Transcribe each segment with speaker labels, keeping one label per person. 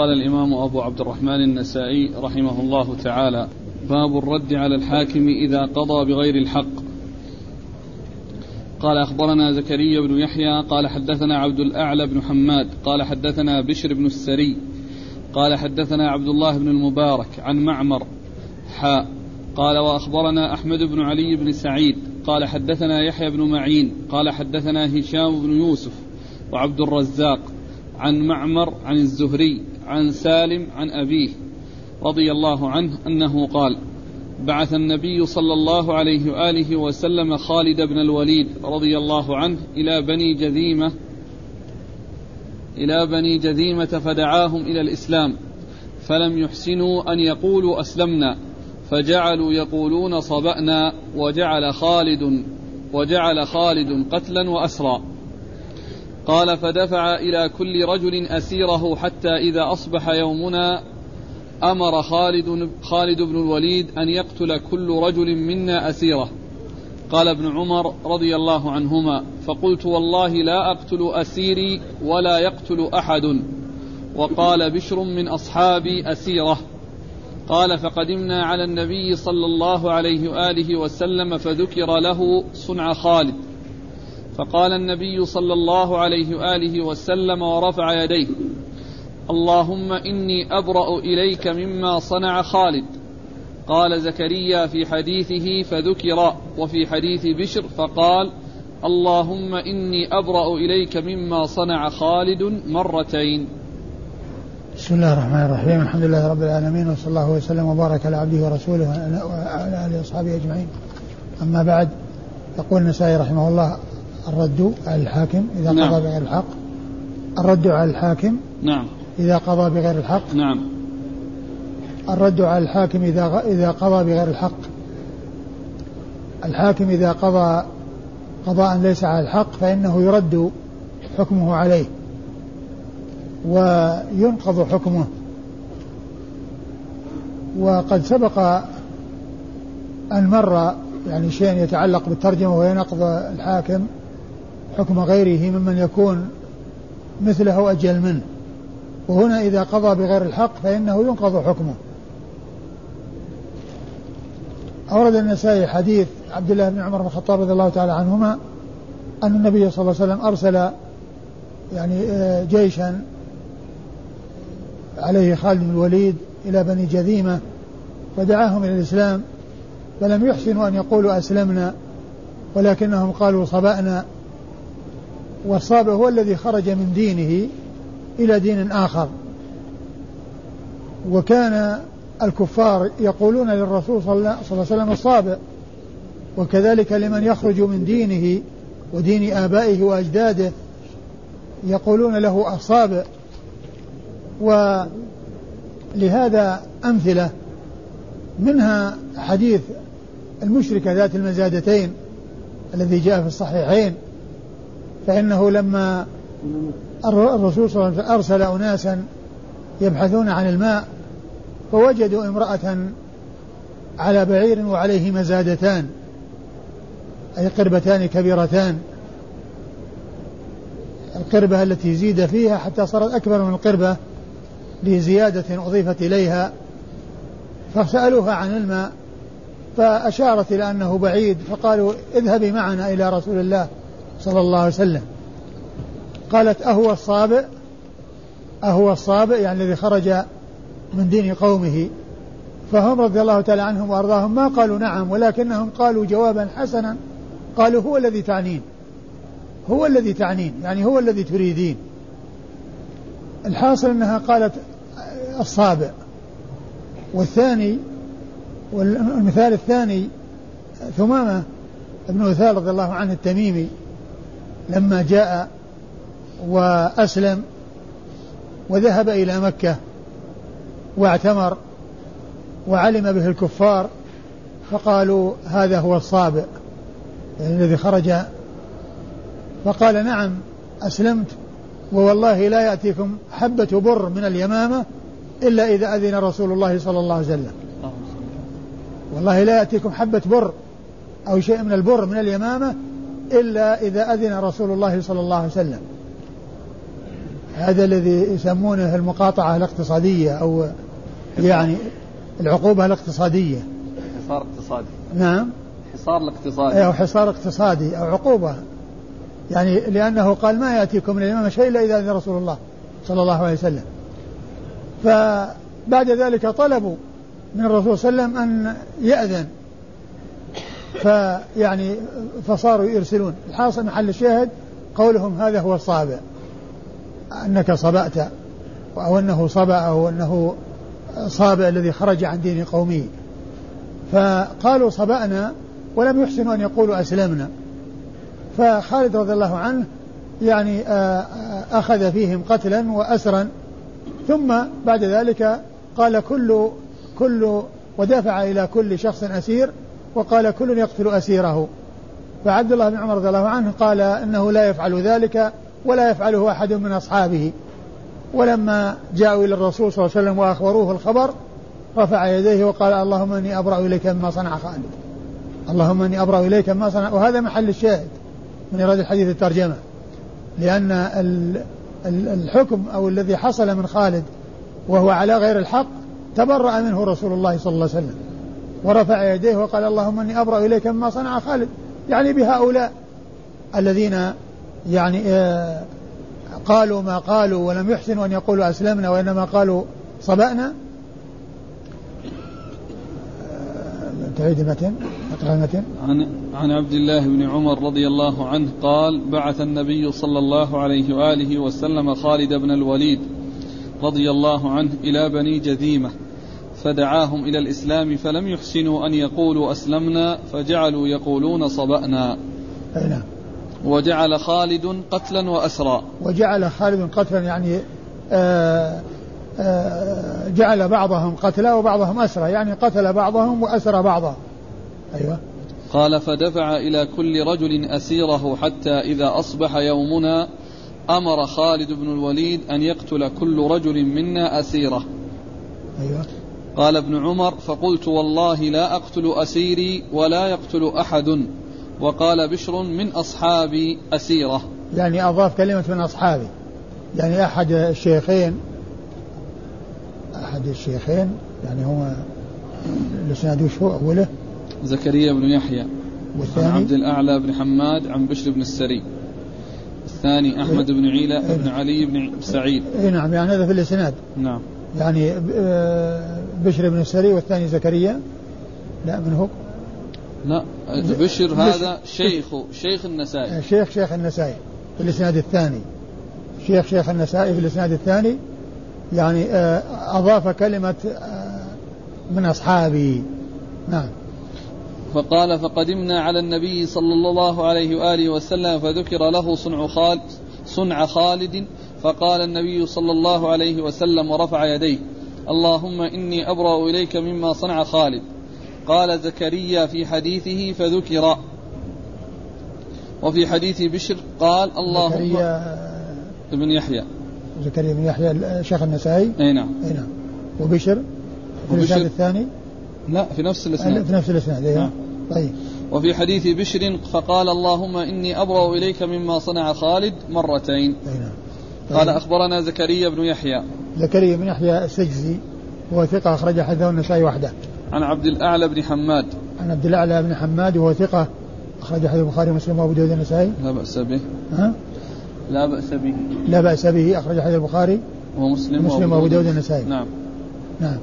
Speaker 1: قال الإمام أبو عبد الرحمن النسائي رحمه الله تعالى باب الرد على الحاكم إذا قضى بغير الحق. قال أخبرنا زكريا بن يحيى قال حدثنا عبد الأعلى بن حماد قال حدثنا بشر بن السري قال حدثنا عبد الله بن المبارك عن معمر حاء قال وأخبرنا أحمد بن علي بن سعيد قال حدثنا يحيى بن معين قال حدثنا هشام بن يوسف وعبد الرزاق عن معمر عن الزهري عن سالم عن أبيه رضي الله عنه أنه قال بعث النبي صلى الله عليه وآله وسلم خالد بن الوليد رضي الله عنه إلى بني جذيمة إلى بني جذيمة فدعاهم إلى الإسلام فلم يحسنوا أن يقولوا أسلمنا فجعلوا يقولون صبأنا وجعل خالد وجعل خالد قتلا وأسرا. قال فدفع إلى كل رجل أسيره حتى إذا أصبح يومنا أمر خالد خالد بن الوليد أن يقتل كل رجل منا أسيره. قال ابن عمر رضي الله عنهما فقلت والله لا أقتل أسيري ولا يقتل أحد. وقال بشر من أصحابي أسيره. قال فقدمنا على النبي صلى الله عليه وآله وسلم فذكر له صنع خالد. فقال النبي صلى الله عليه وآله وسلم ورفع يديه اللهم إني أبرأ إليك مما صنع خالد. قال زكريا في حديثه فذكر وفي حديث بشر فقال اللهم إني أبرأ إليك مما صنع خالد مرتين.
Speaker 2: بسم الله الرحمن الرحيم الحمد لله رب العالمين وصلى الله وسلم وبارك على عبده ورسوله وعلى آله وأصحابه أجمعين. أما بعد يقول النسائي رحمه الله الرد على الحاكم إذا نعم. قضى بغير الحق. الرد على الحاكم
Speaker 1: نعم.
Speaker 2: إذا قضى بغير الحق.
Speaker 1: نعم.
Speaker 2: الرد على الحاكم إذا إذا قضى بغير الحق. الحاكم إذا قضى قضاء ليس على الحق فإنه يرد حكمه عليه وينقض حكمه. وقد سبق أن مر يعني شيء يتعلق بالترجمة وهي نقض الحاكم حكم غيره ممن يكون مثله أو أجل منه. وهنا إذا قضى بغير الحق فإنه ينقض حكمه. أورد النسائي حديث عبد الله بن عمر بن الخطاب رضي الله تعالى عنهما أن النبي صلى الله عليه وسلم أرسل يعني آه، جيشا عليه خالد بن الوليد إلى بني جذيمة ودعاهم إلى الإسلام فلم يحسنوا أن يقولوا أسلمنا ولكنهم قالوا صبأنا. والصابئ هو الذي خرج من دينه إلى دين آخر. وكان الكفار يقولون للرسول صلى الله عليه وسلم الصابئ وكذلك لمن يخرج من دينه ودين آبائه وأجداده يقولون له الصابئ ولهذا أمثلة منها حديث المشركة ذات المزادتين الذي جاء في الصحيحين فإنه لما الرسول صلى الله عليه وسلم أرسل أناسا يبحثون عن الماء فوجدوا امرأة على بعير وعليه مزادتان أي قربتان كبيرتان. القربة التي زيد فيها حتى صارت أكبر من القربة لزيادة أضيفت إليها. فسألوها عن الماء فأشارت إلى أنه بعيد فقالوا اذهبي معنا إلى رسول الله. صلى الله عليه وسلم. قالت أهو الصابئ أهو الصابئ يعني الذي خرج من دين قومه. فهم رضي الله تعالى عنهم وأرضاهم ما قالوا نعم ولكنهم قالوا جوابا حسنا. قالوا هو الذي تعنين. هو الذي تعنين يعني هو الذي تريدين. الحاصل أنها قالت الصابع والثاني والمثال الثاني ثمامة ابن وثال رضي الله عنه التميمي. لما جاء وأسلم وذهب إلى مكة واعتمر وعلم به الكفار فقالوا هذا هو الصابئ يعني الذي خرج. فقال نعم أسلمت ووالله لا يأتيكم حبة بر من اليمامة إلا إذا أذن رسول الله صلى الله عليه وسلم. والله لا يأتيكم حبة بر أو شيء من البر من اليمامة إلا إذا أذن رسول الله صلى الله عليه وسلم. هذا الذي يسمونه المقاطعة الاقتصادية أو يعني العقوبة الاقتصادية.
Speaker 1: حصار اقتصادي.
Speaker 2: نعم.
Speaker 1: حصار الاقتصادي.
Speaker 2: أو حصار اقتصادي أو عقوبة. يعني لأنه قال ما يأتيكم من الإمام شيء إلا إذا أذن رسول الله صلى الله عليه وسلم. فبعد ذلك طلبوا من الرسول صلى الله عليه وسلم أن يأذن. فيعني فصاروا يرسلون. الحاصل محل الشاهد قولهم هذا هو الصابع. أنك صبأت أو أنه صبأ أو أنه صابع الذي خرج عن دين قومه. فقالوا صبأنا ولم يحسنوا أن يقولوا أسلمنا. فخالد رضي الله عنه يعني آه، آه، أخذ فيهم قتلا وأسرا. ثم بعد ذلك قال كل كل ودافع إلى كل شخص أسير. وقال كل يقتل أسيره. فعبد الله بن عمر رضي الله عنه قال إنه لا يفعل ذلك ولا يفعله أحد من أصحابه. ولما جاءوا إلى الرسول صلى الله عليه وسلم وأخبروه الخبر رفع يديه وقال اللهم إني أبرأ إليك مما صنع خالد. اللهم إني أبرأ إليك مما صنع. وهذا محل الشاهد من إيراد الحديث الترجمة. لأن الحكم أو الذي حصل من خالد وهو على غير الحق تبرأ منه رسول الله صلى الله عليه وسلم. ورفع يديه وقال اللهم إني أبرأ إليك مما صنع خالد. يعني بهؤلاء الذين يعني آه، قالوا ما قالوا ولم يحسنوا أن يقولوا أسلمنا وإنما قالوا صبأنا. آه، تعيد المتن
Speaker 1: عن عن عبد الله بن عمر رضي الله عنه قال بعث النبي صلى الله عليه وآله وسلم خالد بن الوليد رضي الله عنه إلى بني جذيمة. فدعاهم إلى الإسلام فلم يحسنوا أن يقولوا أسلمنا فجعلوا يقولون صبأنا.
Speaker 2: نعم.
Speaker 1: وجعل خالد قتلا وأسرا.
Speaker 2: وجعل خالد قتلا يعني آآ آه، آآ آه، جعل بعضهم قتلا وبعضهم أسرى يعني قتل بعضهم وأسرى بعضهم. أيوة.
Speaker 1: قال فدفع إلى كل رجل أسيره حتى إذا أصبح يومنا أمر خالد بن الوليد أن يقتل كل رجل منا أسيره.
Speaker 2: أيوة.
Speaker 1: قال ابن عمر فقلت والله لا أقتل أسيري ولا يقتل أحد. وقال بشر من أصحابي أسيرة.
Speaker 2: يعني أضاف كلمة من أصحابي. يعني أحد الشيخين أحد الشيخين يعني هو الإسناد وش هو؟ أوله؟
Speaker 1: زكريا بن يحيى.
Speaker 2: والثاني؟
Speaker 1: عن عبد الأعلى بن حماد عن بشر بن السري. الثاني أحمد بن عيلة بن علي بن سعيد.
Speaker 2: اي نعم يعني هذا في الإسناد.
Speaker 1: نعم.
Speaker 2: يعني آه، بشر بن السري والثاني زكريا؟ لا من هو؟
Speaker 1: لا بشر هذا شيخ شيخ النسائي.
Speaker 2: آه، شيخ شيخ النسائي في الإسناد الثاني. شيخ شيخ النسائي في الإسناد الثاني. يعني آه، أضاف كلمة من أصحابي. نعم.
Speaker 1: فقال فقدمنا على النبي صلى الله عليه وآله وسلم فذكر له صنع خالد صنع خالد. فقال النبي صلى الله عليه وسلم ورفع يديه. اللهم إني أبرأ إليك مما صنع خالد. قال زكريا في حديثه فذكر. وفي حديث بشر قال اللهم
Speaker 2: زكريا
Speaker 1: ابن يحيى.
Speaker 2: زكريا بن يحيى شيخ النسائي؟
Speaker 1: أي نعم.
Speaker 2: أي نعم. وبشر؟ في الإسناد الثاني؟
Speaker 1: لا في نفس الإسناد.
Speaker 2: في نفس الإسناد نعم. طيب.
Speaker 1: وفي حديث بشر فقال اللهم إني أبرأ إليك مما صنع خالد مرتين.
Speaker 2: أي نعم.
Speaker 1: قال أخبرنا زكريا بن يحيى.
Speaker 2: زكريا بن يحيى السجزي وهو ثقة أخرج حديثه النسائي وحده.
Speaker 1: عن عبد الأعلى بن حماد.
Speaker 2: عن عبد الأعلى بن حماد وهو ثقة أخرج حديث البخاري ومسلم وأبو داود النسائي
Speaker 1: لا بأس به.
Speaker 2: ها؟
Speaker 1: لا بأس به.
Speaker 2: لا بأس به أخرج حديث البخاري
Speaker 1: ومسلم
Speaker 2: ومسلم وأبو داود النسائي
Speaker 1: نعم.
Speaker 2: نعم.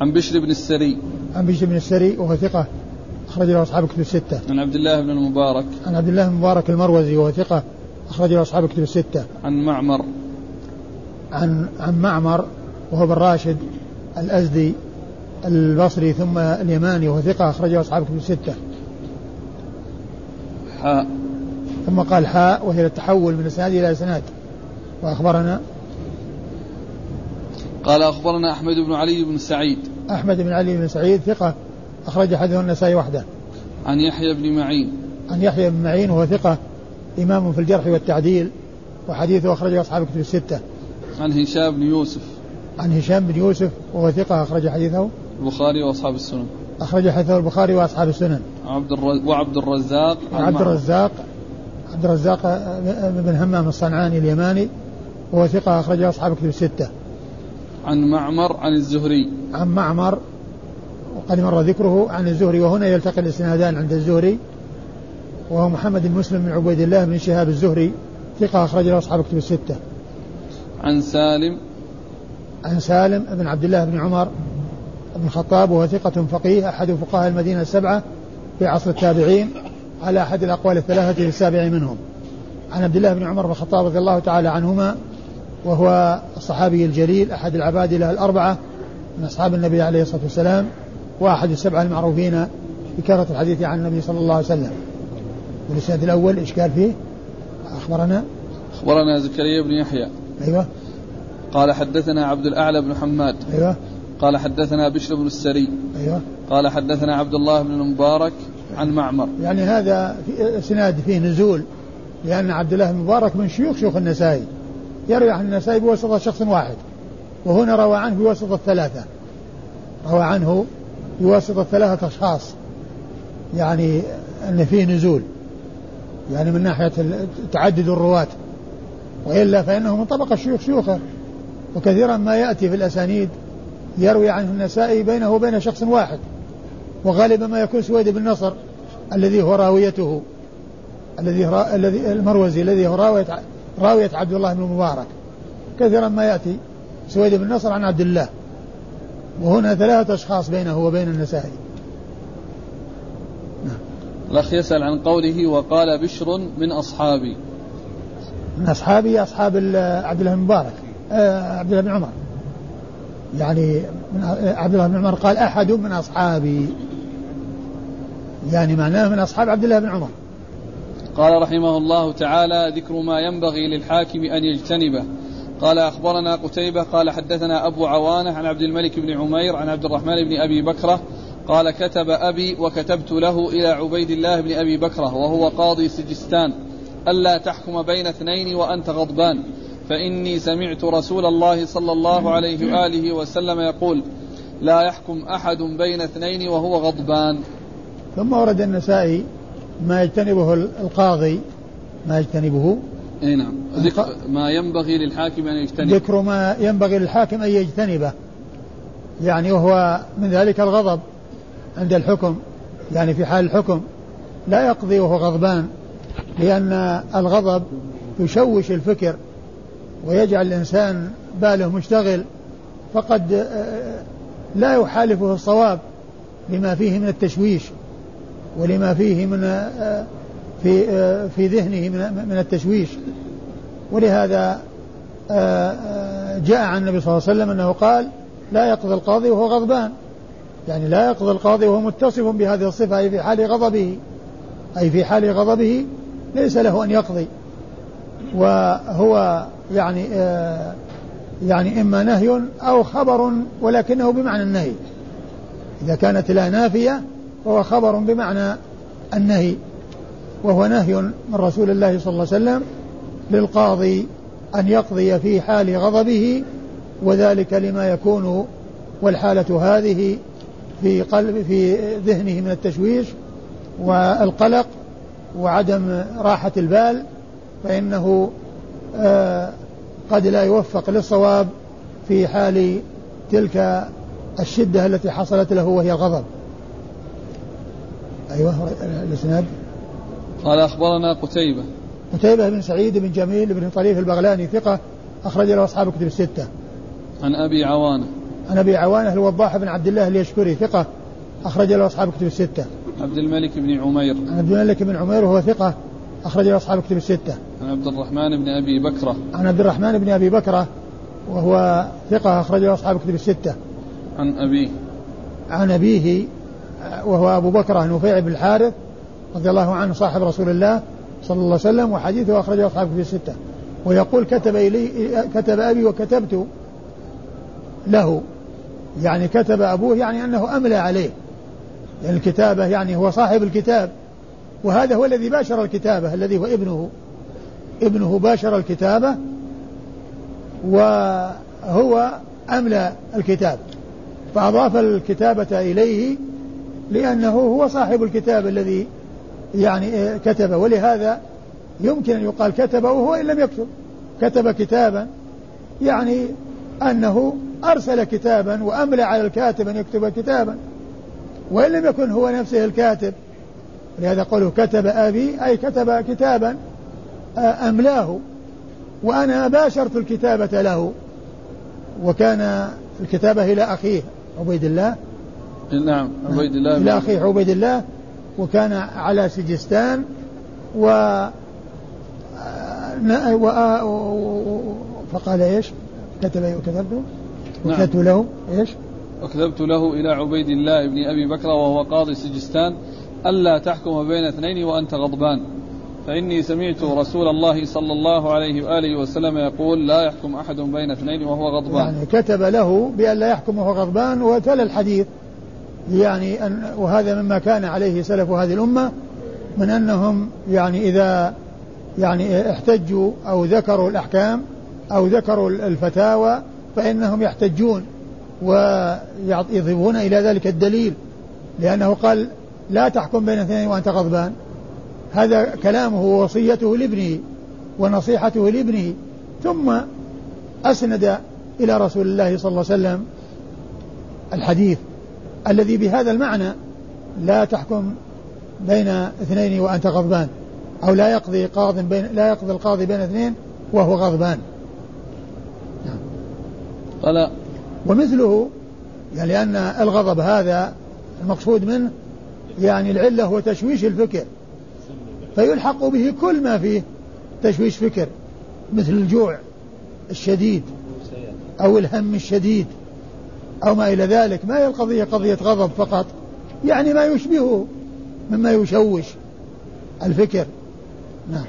Speaker 1: عن بشر بن السري.
Speaker 2: عن بشر بن السري وهو ثقة أخرج له أصحاب كتب الستة.
Speaker 1: عن عبد الله بن المبارك.
Speaker 2: عن عبد الله بن المبارك المروزي وهو ثقة أخرج له أصحاب كتب الستة.
Speaker 1: عن معمر.
Speaker 2: عن عن معمر وهو بن راشد الأزدي البصري ثم اليماني وهو ثقة أخرجه أصحاب كتب الستة.
Speaker 1: حاء.
Speaker 2: ثم قال حاء وهي التحول من إسناد إلى إسناد. وأخبرنا
Speaker 1: قال أخبرنا أحمد بن علي بن سعيد.
Speaker 2: أحمد بن علي بن سعيد ثقة أخرج حديث النسائي وحده.
Speaker 1: عن يحيى بن معين.
Speaker 2: عن يحيى بن معين وهو ثقة إمام في الجرح والتعديل وحديثه أخرجه أصحاب كتب الستة.
Speaker 1: عن هشام بن يوسف.
Speaker 2: عن هشام بن يوسف وهو ثقة أخرج حديثه.
Speaker 1: البخاري وأصحاب السنن.
Speaker 2: أخرج حديثه البخاري وأصحاب السنن.
Speaker 1: عبد الرز... وعبد الرزاق
Speaker 2: عبد الرزاق عبد الرزاق بن همام الصنعاني اليماني وهو ثقة أخرجه أصحاب كتب الستة.
Speaker 1: عن معمر عن الزهري.
Speaker 2: عن معمر وقد مر ذكره عن الزهري وهنا يلتقي الإسنادان عند الزهري. وهو محمد بن مسلم بن عبيد الله بن شهاب الزهري ثقة أخرج له أصحاب كتب الستة.
Speaker 1: عن سالم.
Speaker 2: عن سالم بن عبد الله بن عمر بن الخطاب وهو ثقة فقيه أحد فقهاء المدينة السبعة في عصر التابعين على أحد الأقوال الثلاثة السابع منهم. عن عبد الله بن عمر بن الخطاب رضي الله تعالى عنهما وهو الصحابي الجليل أحد العباد له الأربعة من أصحاب النبي عليه الصلاة والسلام وأحد السبعة المعروفين بكثرة الحديث عن النبي صلى الله عليه وسلم. والإسناد الأول إشكال فيه؟ أخبرنا.
Speaker 1: أخبرنا زكريا بن يحيى.
Speaker 2: أيوه.
Speaker 1: قال حدثنا عبد الأعلى بن حماد.
Speaker 2: أيوه.
Speaker 1: قال حدثنا بشر بن السري.
Speaker 2: أيوه.
Speaker 1: قال حدثنا عبد الله بن المبارك عن معمر.
Speaker 2: يعني هذا في إسناد فيه نزول لأن عبد الله بن مبارك من شيوخ شيوخ النسائي. يروي عن النسائي بواسطة شخص واحد وهنا روى عنه بواسطة ثلاثة روى عنه بواسطة ثلاثة أشخاص. يعني أن فيه نزول. يعني من ناحية تعدد الرواة. وإلا فإنه من طبقة شيوخ شيوخه وكثيرا ما يأتي في الأسانيد يروي عنه النسائي بينه وبين شخص واحد وغالبا ما يكون سويد بن نصر الذي هو راويته الذي. الذي المروزي الذي هو راوية راوية عبد الله بن المبارك كثيرا ما يأتي سويد بن نصر عن عبد الله وهنا ثلاثة أشخاص بينه وبين النسائي
Speaker 1: الأخ يسأل عن قوله وقال بشر من أصحابي.
Speaker 2: من أصحابي أصحاب عبد الله بن مبارك. آه، عبد الله بن عمر. يعني من عبد الله بن عمر قال أحد من أصحابي. يعني معناه من أصحاب عبد الله بن عمر.
Speaker 1: قال رحمه الله تعالى ذكر ما ينبغي للحاكم أن يجتنبه. قال أخبرنا قتيبة قال حدثنا أبو عوانة عن عبد الملك بن عمير عن عبد الرحمن بن أبي بكرة قال كتب أبي وكتبت له إلى عبيد الله بن أبي بكرة وهو قاضي سجستان. ألا تحكم بين اثنين وأنت غضبان. فإني سمعت رسول الله صلى الله عليه وآله وسلم يقول لا يحكم أحد بين اثنين وهو غضبان.
Speaker 2: ثم ورد النسائي ما يجتنبه القاضي ما يجتنبه.
Speaker 1: أي نعم. ذكر ما ينبغي للحاكم أن يجتنبه.
Speaker 2: ذكر ما ينبغي للحاكم أن يجتنبه. يعني وهو من ذلك الغضب عند الحكم يعني في حال الحكم لا يقضي وهو غضبان. لأن الغضب يشوش الفكر ويجعل الإنسان باله مشتغل فقد آه، لا يحالفه الصواب لما فيه من التشويش ولما فيه من آه، في آه، في ذهنه من التشويش. ولهذا جاء عن النبي صلى الله عليه وسلم أنه قال لا يقضي القاضي وهو غضبان. يعني لا يقضي القاضي وهو متصف بهذه الصفة أي في حال غضبه أي في حال غضبه ليس له أن يقضي. وهو يعني آه يعني إما نهي أو خبر ولكنه بمعنى النهي. إذا كانت لا نافية فهو خبر بمعنى النهي. وهو نهي من رسول الله صلى الله عليه وسلم للقاضي أن يقضي في حال غضبه وذلك لما يكون والحالة هذه في قلب في ذهنه من التشويش والقلق. وعدم راحة البال فإنه آه قد لا يوفق للصواب في حال تلك الشدة التي حصلت له وهي الغضب أيوه الإسناد.
Speaker 1: قال أخبرنا قتيبة.
Speaker 2: قتيبة بن سعيد بن جميل بن طريف البغلاني ثقة أخرج له أصحاب كتب الستة.
Speaker 1: عن أبي عوانة.
Speaker 2: عن أبي عوانة الوضاح بن عبد الله اليشكري ثقة أخرج له أصحاب كتب الستة.
Speaker 1: عبد الملك بن عمير.
Speaker 2: عن عبد الملك بن عمير وهو ثقة اخرج له أصحاب كتب الستة.
Speaker 1: عن عبد الرحمن بن أبي بكرة.
Speaker 2: عن عبد الرحمن بن أبي بكرة وهو ثقة اخرج له أصحاب كتب الستة.
Speaker 1: عن أبيه.
Speaker 2: عن أبيه وهو أبو بكره نفيع بن الحارث رضي الله عنه صاحب رسول الله صلى الله عليه وسلم وحديثه أخرجه أصحاب كتب الستة. ويقول كتب إلي كتب أبي وكتبت له يعني كتب أبوه يعني أنه أملى عليه الكتابة يعني هو صاحب الكتاب. وهذا هو الذي باشر الكتابة الذي هو ابنه. ابنه باشر الكتابة وهو أملى الكتاب. فأضاف الكتابة إليه لأنه هو صاحب الكتاب الذي يعني كتب ولهذا يمكن أن يقال كتب وهو إن لم يكتب. كتب كتابا يعني أنه أرسل كتابا وأملى على الكاتب أن يكتب كتابا. وإن لم يكن هو نفسه الكاتب لهذا قوله كتب أبي أي كتب كتابا آه، أملاه وأنا باشرت الكتابة له وكان الكتابة إلى أخيه عبيد الله
Speaker 1: نعم عبيد الله
Speaker 2: إلى أخيه عبيد الله وكان على سجستان و فقال إيش؟ كتب وكتبت وكتبت نعم. له إيش؟
Speaker 1: وكتبت له إلى عبيد الله بن أبي بكر وهو قاضي سجستان ألا تحكم بين اثنين وأنت غضبان. فإني سمعت رسول الله صلى الله عليه وآله وسلم يقول لا يحكم أحد بين اثنين وهو غضبان.
Speaker 2: يعني كتب له بأن لا يحكم وهو غضبان وتلا الحديث. يعني أن وهذا مما كان عليه سلف هذه الأمة من أنهم يعني إذا يعني احتجوا أو ذكروا الأحكام أو ذكروا الفتاوى فإنهم يحتجون. ويضيفون إلى ذلك الدليل لأنه قال لا تحكم بين اثنين وأنت غضبان. هذا كلامه ووصيته لابنه ونصيحته لابنه. ثم أسند إلى رسول الله صلى الله عليه وسلم الحديث الذي بهذا المعنى لا تحكم بين اثنين وأنت غضبان. أو لا يقضي قاض بين لا يقضي القاضي بين اثنين وهو غضبان.
Speaker 1: نعم. قال
Speaker 2: ومثله يعني لأن الغضب هذا المقصود منه يعني العلة هو تشويش الفكر. فيلحق به كل ما فيه تشويش فكر مثل الجوع الشديد أو الهم الشديد أو ما إلى ذلك. ما هي القضية؟ قضية غضب فقط. يعني ما يشبهه مما يشوش الفكر. نعم.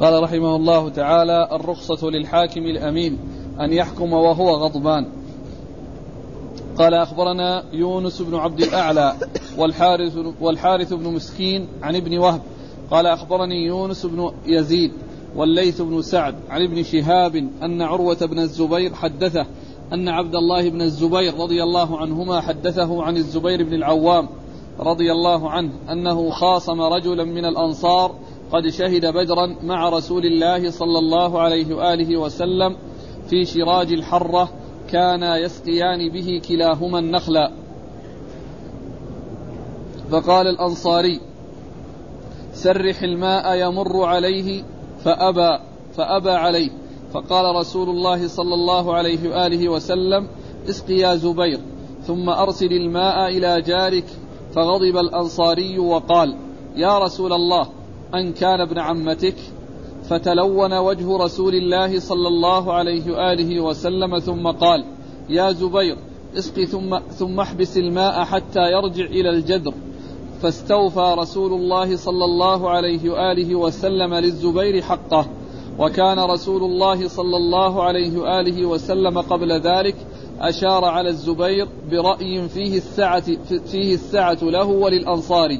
Speaker 1: قال رحمه الله تعالى الرخصة للحاكم الأمين. أن يحكم وهو غضبان. قال أخبرنا يونس بن عبد الأعلى والحارث, والحارث بن مسكين عن ابن وهب. قال أخبرني يونس بن يزيد والليث بن سعد عن ابن شهاب أن عروة بن الزبير حدثه أن عبد الله بن الزبير رضي الله عنهما حدثه عن الزبير بن العوام رضي الله عنه أنه خاصم رجلا من الأنصار قد شهد بدرا مع رسول الله صلى الله عليه وآله وسلم في شراج الحرة كانا يسقيان به كلاهما النخلا فقال الأنصاري سرح الماء يمر عليه فأبى فأبى عليه. فقال رسول الله صلى الله عليه وآله وسلم اسق يا زبير ثم أرسل الماء إلى جارك. فغضب الأنصاري وقال يا رسول الله أن كان ابن عمتك فتلون وجه رسول الله صلى الله عليه وآله وسلم ثم قال يا زبير اسق ثم, ثم احبس الماء حتى يرجع إلى الجدر فاستوفى رسول الله صلى الله عليه وآله وسلم للزبير حقه. وكان رسول الله صلى الله عليه وآله وسلم قبل ذلك أشار على الزبير برأي فيه السعة, فيه السعة له وللأنصار.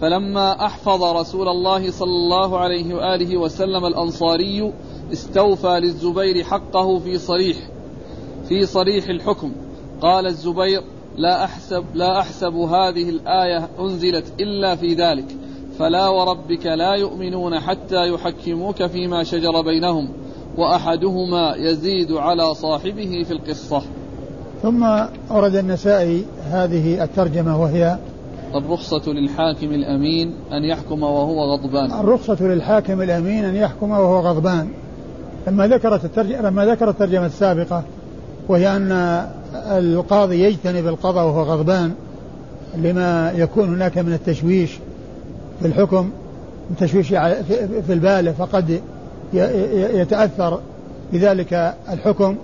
Speaker 1: فلما أحفظ رسول الله صلى الله عليه وآله وسلم الأنصاري استوفى للزبير حقه في صريح في صريح الحكم. قال الزبير لا أحسب لا أحسب هذه الآية أنزلت إلا في ذلك فلا وربك لا يؤمنون حتى يحكموك فيما شجر بينهم وأحدهما يزيد على صاحبه في القصة.
Speaker 2: ثم أورد النسائي هذه الترجمة وهي
Speaker 1: الرخصة للحاكم الأمين أن يحكم وهو غضبان.
Speaker 2: الرخصة للحاكم الأمين أن يحكم وهو غضبان. لما ذكرت الترجمة لما ذكرت الترجمة السابقة وهي أن القاضي يجتنب القضاء وهو غضبان لما يكون هناك من التشويش في الحكم التشويش في البال فقد يتأثر بذلك الحكم.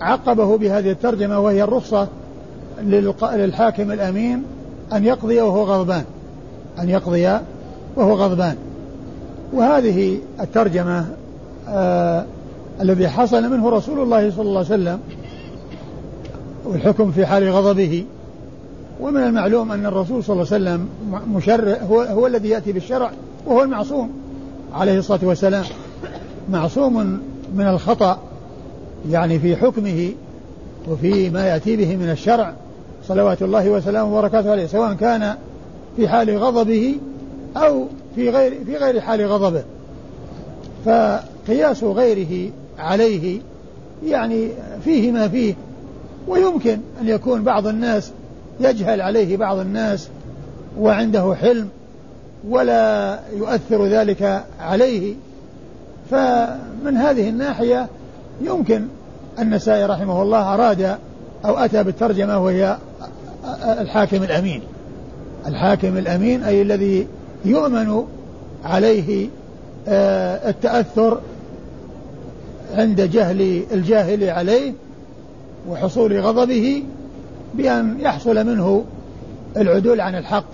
Speaker 2: عقبه بهذه الترجمة وهي الرخصة للحاكم الأمين أن يقضي وهو غضبان. أن يقضي وهو غضبان. وهذه الترجمة آه الذي حصل منه رسول الله صلى الله عليه وسلم والحكم في حال غضبه. ومن المعلوم أن الرسول صلى الله عليه وسلم مشرع هو, هو الذي يأتي بالشرع وهو المعصوم عليه الصلاة والسلام. معصوم من الخطأ يعني في حكمه وفي ما يأتي به من الشرع. صلوات الله وسلامه وبركاته عليه سواء كان في حال غضبه أو في غير في غير حال غضبه. قياس غيره عليه يعني فيه ما فيه ويمكن أن يكون بعض الناس يجهل عليه بعض الناس وعنده حلم ولا يؤثر ذلك عليه. فمن هذه الناحية يمكن النسائي رحمه الله أراد أو أتى بالترجمة وهي الحاكم الأمين. الحاكم الأمين أي الذي يؤمن عليه آه، التأثر عند جهل الجاهل عليه وحصول غضبه بأن يحصل منه العدول عن الحق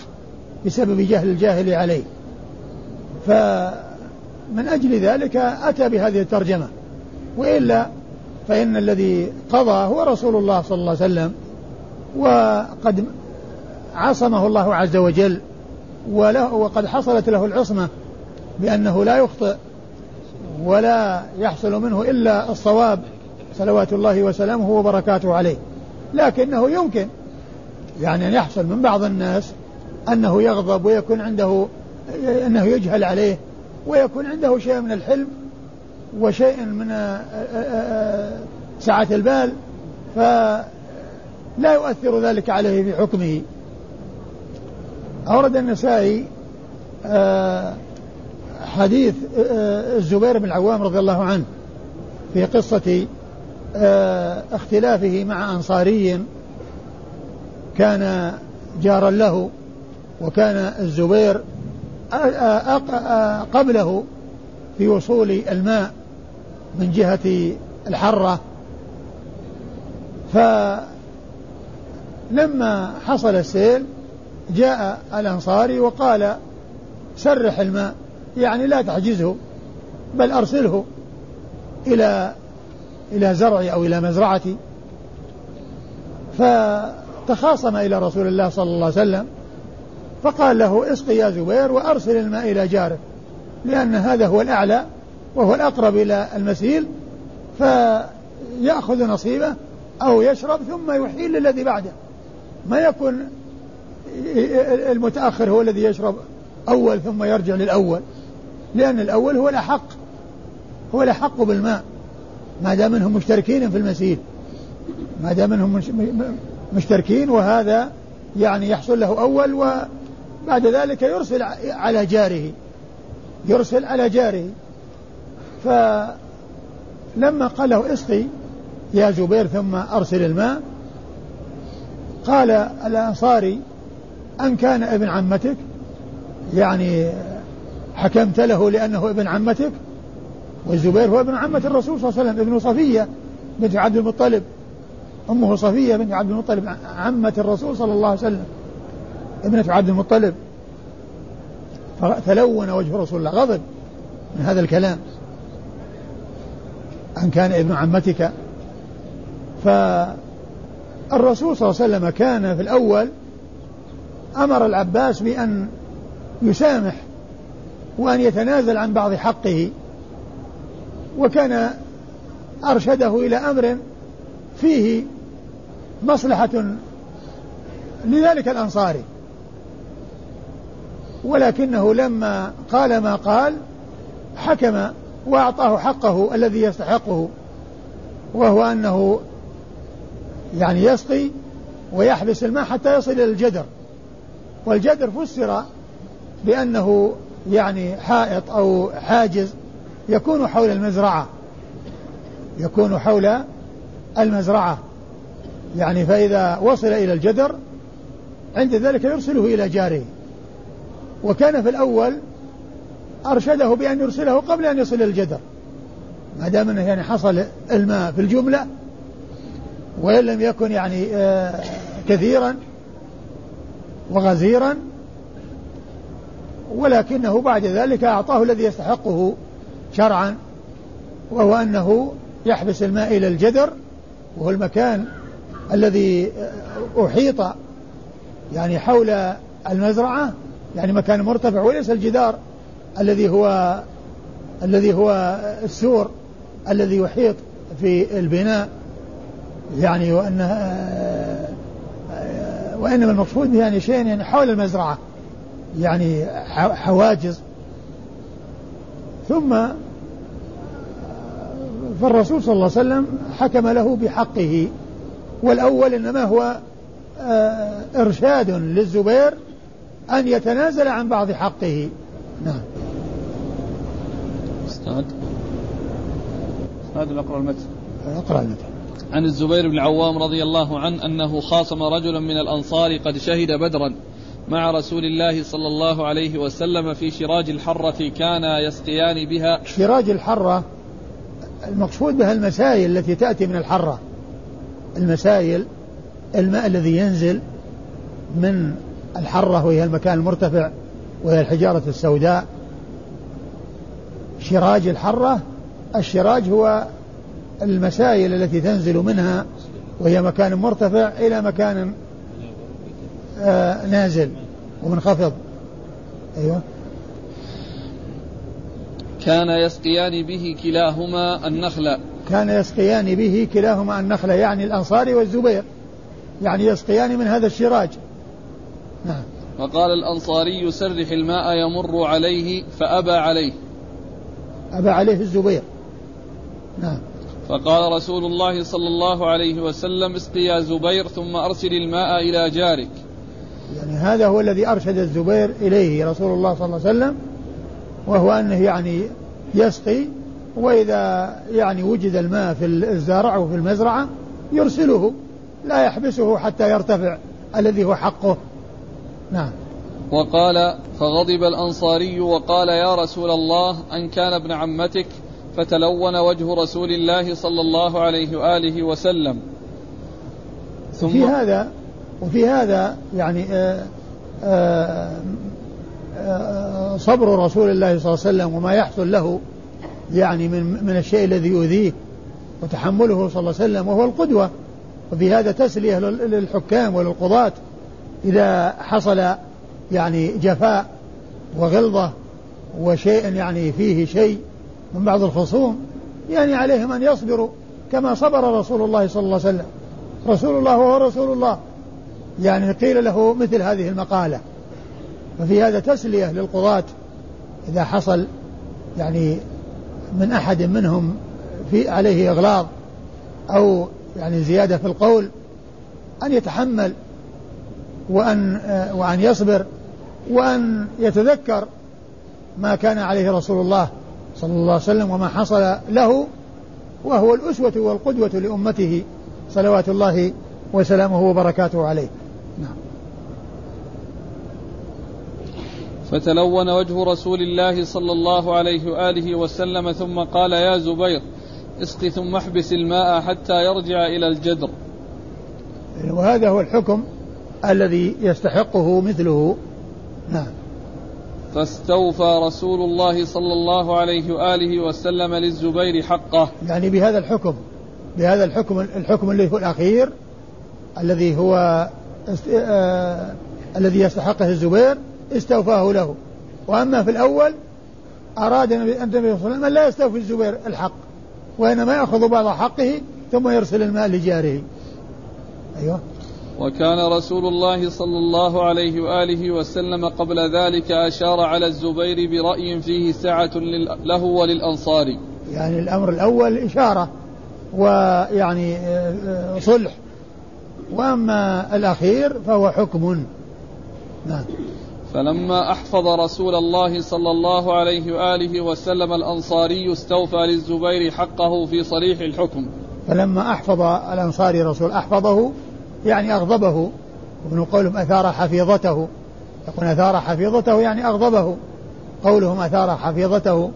Speaker 2: بسبب جهل الجاهل عليه. فمن أجل ذلك أتى بهذه الترجمة. وإلا فإن الذي قضى هو رسول الله صلى الله عليه وسلم. وقد عصمه الله عز وجل وله وقد حصلت له العصمة بأنه لا يخطئ ولا يحصل منه إلا الصواب صلوات الله وسلامه وبركاته عليه. لكنه يمكن يعني أن يحصل من بعض الناس أنه يغضب ويكون عنده أنه يجهل عليه ويكون عنده شيء من الحلم وشيء من آه، آه، آه، سعة البال. فلا يؤثر ذلك عليه في حكمه. أورد النسائي حديث الزبير بن العوام رضي الله عنه في قصة اختلافه مع أنصاري كان جارا له وكان الزبير قبله في وصول الماء من جهة الحرة. فلما حصل السيل جاء الأنصاري وقال سرح الماء يعني لا تحجزه بل أرسله إلى إلى زرعي أو إلى مزرعتي فتخاصم إلى رسول الله صلى الله عليه وسلم فقال له اسقي يا زبير وأرسل الماء إلى جارك لأن هذا هو الأعلى وهو الأقرب إلى المسيل فيأخذ نصيبه أو يشرب ثم يحيل للذي بعده. ما يكون المتأخر هو الذي يشرب أول ثم يرجع للأول لأن الأول هو الأحق هو الأحق بالماء. ما دام انهم مشتركين في المسيل ما دام انهم مشتركين وهذا يعني يحصل له أول وبعد ذلك يرسل على جاره يرسل على جاره. فلما قال له اسقي يا زبير ثم أرسل الماء قال الأنصاري أن كان ابن عمتك يعني حكمت له لأنه ابن عمتك والزبير هو ابن عمة الرسول صلى الله عليه وسلم ابن صفية بنت عبد المطلب أمه صفية بنت عبد المطلب عمة الرسول صلى الله عليه وسلم ابنة عبد المطلب. فتلون وجه رسول الله غضب من هذا الكلام. أن كان ابن عمتك فالرسول صلى الله عليه وسلم كان في الأول أمر العباس بأن يسامح وأن يتنازل عن بعض حقه وكان أرشده إلى أمر فيه مصلحة لذلك الأنصاري. ولكنه لما قال ما قال حكم وأعطاه حقه الذي يستحقه وهو أنه يعني يسقي ويحبس الماء حتى يصل إلى الجدر. والجدر فسر بأنه يعني حائط أو حاجز يكون حول المزرعة يكون حول المزرعة. يعني فإذا وصل إلى الجدر عند ذلك يرسله إلى جاره. وكان في الأول أرشده بأن يرسله قبل أن يصل الجدر. ما دام أنه يعني حصل الماء في الجملة وإن لم يكن يعني آه كثيرا وغزيرا ولكنه بعد ذلك أعطاه الذي يستحقه شرعا وهو أنه يحبس الماء إلى الجدر وهو المكان الذي أحيط يعني حول المزرعة يعني مكان مرتفع وليس الجدار الذي هو الذي هو السور الذي يحيط في البناء. يعني وأن وإنما المقصود يعني شيء يعني حول المزرعة يعني حواجز. ثم فالرسول صلى الله عليه وسلم حكم له بحقه. والأول إنما هو آه، إرشاد للزبير أن يتنازل عن بعض حقه. نعم.
Speaker 1: أستاذ. أستاذ اقرا المتن.
Speaker 2: اقرا المتن.
Speaker 1: عن الزبير بن العوام رضي الله عنه أنه خاصم رجلا من الأنصار قد شهد بدرا مع رسول الله صلى الله عليه وسلم في شراج الحرة كان يسقيان بها.
Speaker 2: شراج الحرة المقصود بها المسائل التي تأتي من الحرة. المسائل الماء الذي ينزل من الحرة وهي المكان المرتفع وهي الحجارة السوداء. شراج الحرة الشراج هو المسائل التي تنزل منها وهي مكان مرتفع إلى مكان آه نازل ومنخفض. أيوه.
Speaker 1: كان يسقيان به كلاهما النخل.
Speaker 2: كان يسقيان به كلاهما النخل يعني الأنصاري والزبير. يعني يسقيان من هذا الشراج.
Speaker 1: نعم. وقال الأنصاري سرح الماء يمر عليه فأبى عليه.
Speaker 2: أبى عليه الزبير. نعم.
Speaker 1: فقال رسول الله صلى الله عليه وسلم اسقي يا زبير ثم أرسل الماء إلى جارك.
Speaker 2: يعني هذا هو الذي أرشد الزبير إليه رسول الله صلى الله عليه وسلم وهو أنه يعني يسقي وإذا يعني وجد الماء في الزرع أو في المزرعة يرسله لا يحبسه حتى يرتفع الذي هو حقه. نعم.
Speaker 1: وقال فغضب الأنصاري وقال يا رسول الله أن كان ابن عمتك فتلون وجه رسول الله صلى الله عليه وآله وسلم.
Speaker 2: ثم في هذا وفي هذا يعني آآ آه، آآ آه، آه، صبر رسول الله صلى الله عليه وسلم وما يحصل له يعني من من الشيء الذي يؤذيه وتحمله صلى الله عليه وسلم وهو القدوة. وفي هذا تسلية للحكام وللقضاة إذا حصل يعني جفاء وغلظة وشيء يعني فيه شيء من بعض الخصوم يعني عليهم أن يصبروا كما صبر رسول الله صلى الله عليه وسلم. رسول الله وهو رسول الله. يعني قيل له مثل هذه المقالة. ففي هذا تسلية للقضاة إذا حصل يعني من أحد منهم في عليه إغلاظ أو يعني زيادة في القول أن يتحمل وأن وأن يصبر وأن يتذكر ما كان عليه رسول الله صلى الله عليه وسلم وما حصل له وهو الأسوة والقدوة لأمته صلوات الله وسلامه وبركاته عليه. نعم.
Speaker 1: فتلون وجه رسول الله صلى الله عليه وآله وسلم ثم قال يا زبير اسق ثم احبس الماء حتى يرجع إلى الجدر.
Speaker 2: وهذا هو الحكم الذي يستحقه مثله. نعم.
Speaker 1: فاستوفى رسول الله صلى الله عليه وآله وسلم للزبير حقه.
Speaker 2: يعني بهذا الحكم بهذا الحكم الحكم اللي هو الأخير الذي هو آه الذي يستحقه الزبير استوفاه له. وأما في الأول أراد النبي صلى الله عليه وسلم لا يستوفي الزبير الحق وإنما يأخذ بعض حقه ثم يرسل الماء لجاره. أيوه.
Speaker 1: وكان رسول الله صلى الله عليه وآله وسلم قبل ذلك أشار على الزبير برأي فيه سعة له وللأنصار.
Speaker 2: يعني الأمر الأول إشارة ويعني آه، آه، صلح. وأما الأخير فهو حكم. نعم.
Speaker 1: فلما أحفظ رسول الله صلى الله عليه وآله وسلم الأنصاري استوفى للزبير حقه في صريح الحكم.
Speaker 2: فلما أحفظ الأنصاري رسول أحفظه يعني أغضبه. وابن قولهم أثار حفيظته. يقول أثار حفيظته يعني أغضبه. قولهم أثار حفيظته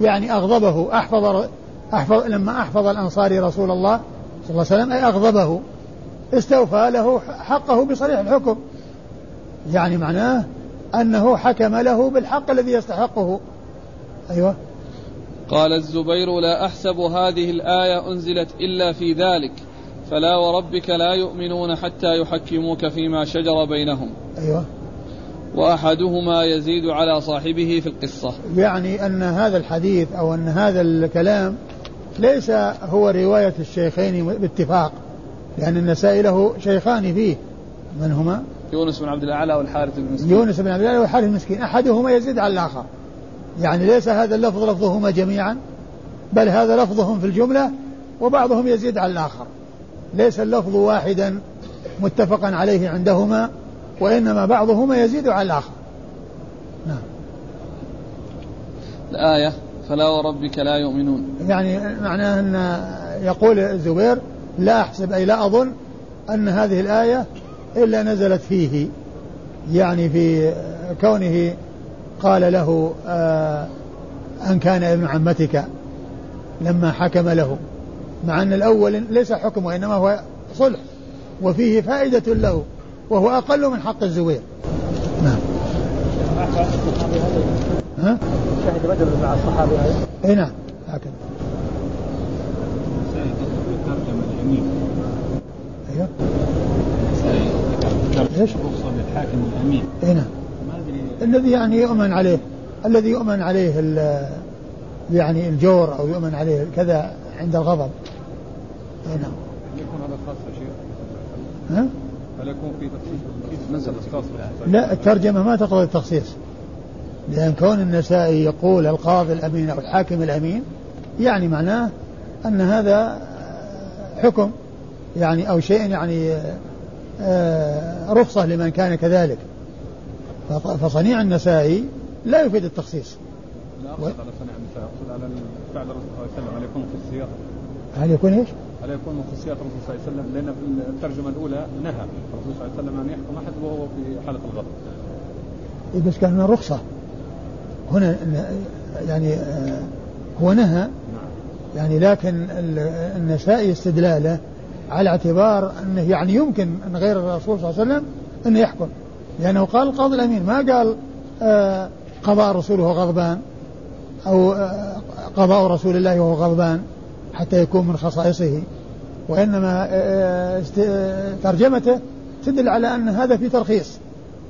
Speaker 2: يعني أغضبه. أحفظ أحفظ لما أحفظ الأنصاري رسول الله صلى الله عليه وسلم أي أغضبه. استوفى له حقه بصريح الحكم. يعني معناه أنه حكم له بالحق الذي يستحقه. أيوه.
Speaker 1: قال الزبير لا أحسب هذه الآية أنزلت إلا في ذلك. فلا وربك لا يؤمنون حتى يحكموك فيما شجر بينهم.
Speaker 2: أيوه.
Speaker 1: وأحدهما يزيد على صاحبه في القصة.
Speaker 2: يعني أن هذا الحديث أو أن هذا الكلام ليس هو رواية الشيخين باتفاق لأن النسائي له شيخان فيه. من هما؟
Speaker 1: يونس بن عبد الأعلى والحارث بن مسكين.
Speaker 2: يونس بن عبد الأعلى والحارث بن مسكين. أحدهما يزيد على الآخر. يعني ليس هذا اللفظ لفظهما جميعا بل هذا لفظهم في الجملة وبعضهم يزيد على الآخر. ليس اللفظ واحدا متفقا عليه عندهما وإنما بعضهما يزيد على الآخر. نعم.
Speaker 1: الآية فلا وربك لا يؤمنون.
Speaker 2: يعني معناه أن يقول الزبير لا أحسب أي لا أظن أن هذه الآية إلا نزلت فيه. يعني في كونه قال له آه أن كان ابن عمتك لما حكم له. مع أن الأول ليس حكم وإنما هو صلح. وفيه فائدة له وهو أقل من حق الزبير. نعم. ها؟ شهد بدر مع الصحابة اي نعم. هكذا. أيوه. إيش؟ الامين اي نعم. الذي يعني يؤمن عليه الذي يؤمن عليه يعني الجور أو يؤمن عليه كذا عند الغضب. اي نعم. يكون هذا خاص شيء ها؟ هل يكون في تخصيص؟ نزل خاص لا الترجمة ما تقتضي التخصيص. لأن كون النسائي يقول القاضي الأمين أو الحاكم الأمين يعني معناه أن هذا حكم يعني أو شيء يعني آه، رخصة لمن كان كذلك. فصنيع النسائي لا يفيد التخصيص.
Speaker 1: لا أقصد على صنيع النسائي أقصد على فعل الرسول صلى الله عليه وسلم هل يكون خصوصيات
Speaker 2: هل يكون إيش؟
Speaker 1: هل يكون من خصوصيات الرسول صلى الله عليه وسلم؟ لأن في الترجمة الأولى نهى الرسول صلى الله عليه وسلم أن يحكم أحد وهو في حالة الغضب.
Speaker 2: إيه بس كان من رخصة. هنا يعني آه، هو نهى. يعني لكن النسائي استدلاله على اعتبار أنه يعني يمكن أن غير الرسول صلى الله عليه وسلم انه يحكم. لأنه قال القاضي الأمين ما قال آه، قضاء رسوله غضبان؟ أو آه، قضاء رسول الله وهو غضبان؟ حتى يكون من خصائصه. وإنما ترجمته تدل على أن هذا في ترخيص